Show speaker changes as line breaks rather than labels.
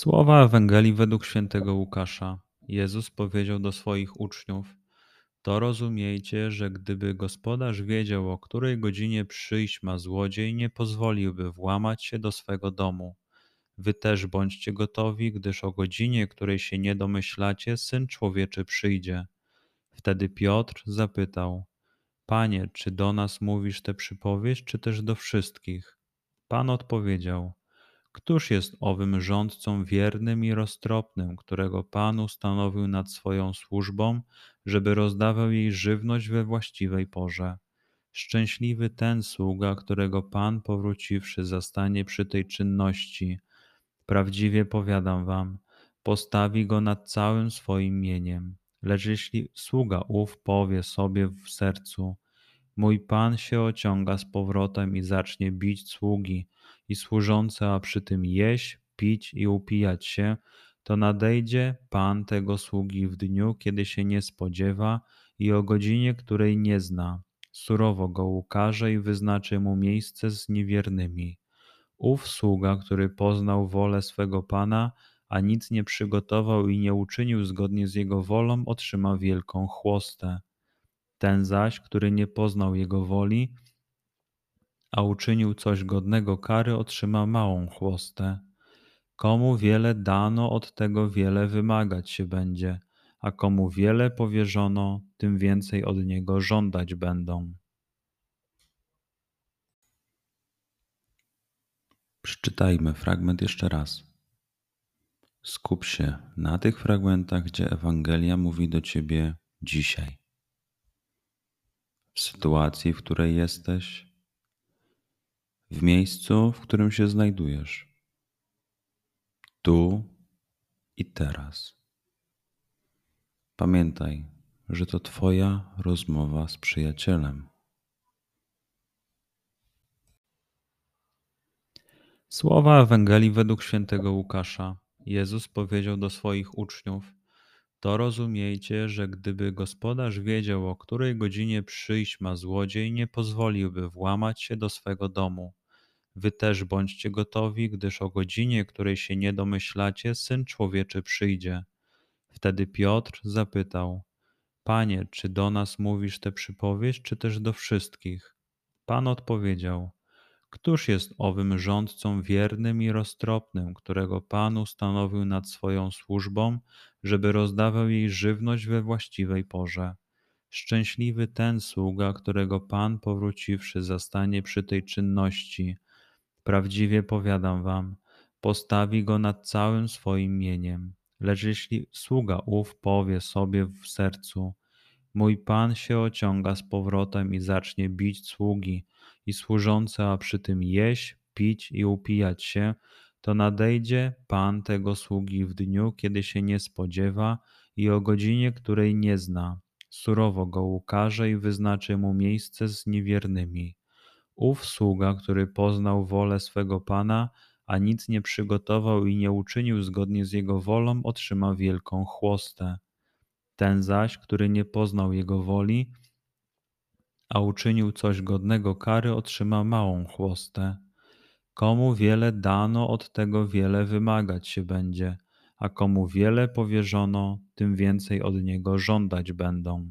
Słowa Ewangelii według świętego Łukasza. Jezus powiedział do swoich uczniów: To rozumiejcie, że gdyby gospodarz wiedział, o której godzinie przyjść ma złodziej, nie pozwoliłby włamać się do swego domu. Wy też bądźcie gotowi, gdyż o godzinie, której się nie domyślacie, syn człowieczy przyjdzie. Wtedy Piotr zapytał: Panie, czy do nas mówisz tę przypowieść, czy też do wszystkich? Pan odpowiedział: Któż jest owym rządcą wiernym i roztropnym, którego Pan ustanowił nad swoją służbą, żeby rozdawał jej żywność we właściwej porze? Szczęśliwy ten sługa, którego Pan powróciwszy zastanie przy tej czynności. Prawdziwie powiadam wam, postawi go nad całym swoim mieniem. Lecz jeśli sługa ów powie sobie w sercu, mój Pan się ociąga z powrotem i zacznie bić sługi, i a przy tym jeść, pić i upijać się, to nadejdzie Pan tego sługi w dniu, kiedy się nie spodziewa i o godzinie, której nie zna. Surowo go ukaże i wyznaczy mu miejsce z niewiernymi. Ów sługa, który poznał wolę swego Pana, a nic nie przygotował i nie uczynił zgodnie z jego wolą, otrzyma wielką chłostę. Ten zaś, który nie poznał jego woli, a uczynił coś godnego kary, otrzyma małą chłostę. Komu wiele dano, od tego wiele wymagać się będzie, a komu wiele powierzono, tym więcej od niego żądać będą. Przeczytajmy fragment jeszcze raz. Skup się na tych fragmentach, gdzie Ewangelia mówi do ciebie dzisiaj. W sytuacji, w której jesteś, w miejscu, w którym się znajdujesz, tu i teraz. Pamiętaj, że to Twoja rozmowa z przyjacielem. Słowa Ewangelii według świętego Łukasza. Jezus powiedział do swoich uczniów: To rozumiejcie, że gdyby gospodarz wiedział, o której godzinie przyjść ma złodziej, nie pozwoliłby włamać się do swego domu. Wy też bądźcie gotowi, gdyż o godzinie, której się nie domyślacie, syn człowieczy przyjdzie. Wtedy Piotr zapytał: Panie, czy do nas mówisz tę przypowieść, czy też do wszystkich? Pan odpowiedział: Któż jest owym rządcą wiernym i roztropnym, którego Pan ustanowił nad swoją służbą, żeby rozdawał jej żywność we właściwej porze? Szczęśliwy ten sługa, którego Pan powróciwszy zastanie przy tej czynności. Prawdziwie powiadam wam, postawi go nad całym swoim mieniem. Lecz jeśli sługa ów powie sobie w sercu, Mój pan się ociąga z powrotem i zacznie bić sługi i służące, a przy tym jeść, pić i upijać się, to nadejdzie pan tego sługi w dniu, kiedy się nie spodziewa i o godzinie, której nie zna. Surowo go ukaże i wyznaczy mu miejsce z niewiernymi. Ów sługa, który poznał wolę swego pana, a nic nie przygotował i nie uczynił zgodnie z jego wolą, otrzyma wielką chłostę. Ten zaś, który nie poznał jego woli, a uczynił coś godnego kary, otrzyma małą chłostę. Komu wiele dano, od tego wiele wymagać się będzie, a komu wiele powierzono, tym więcej od niego żądać będą.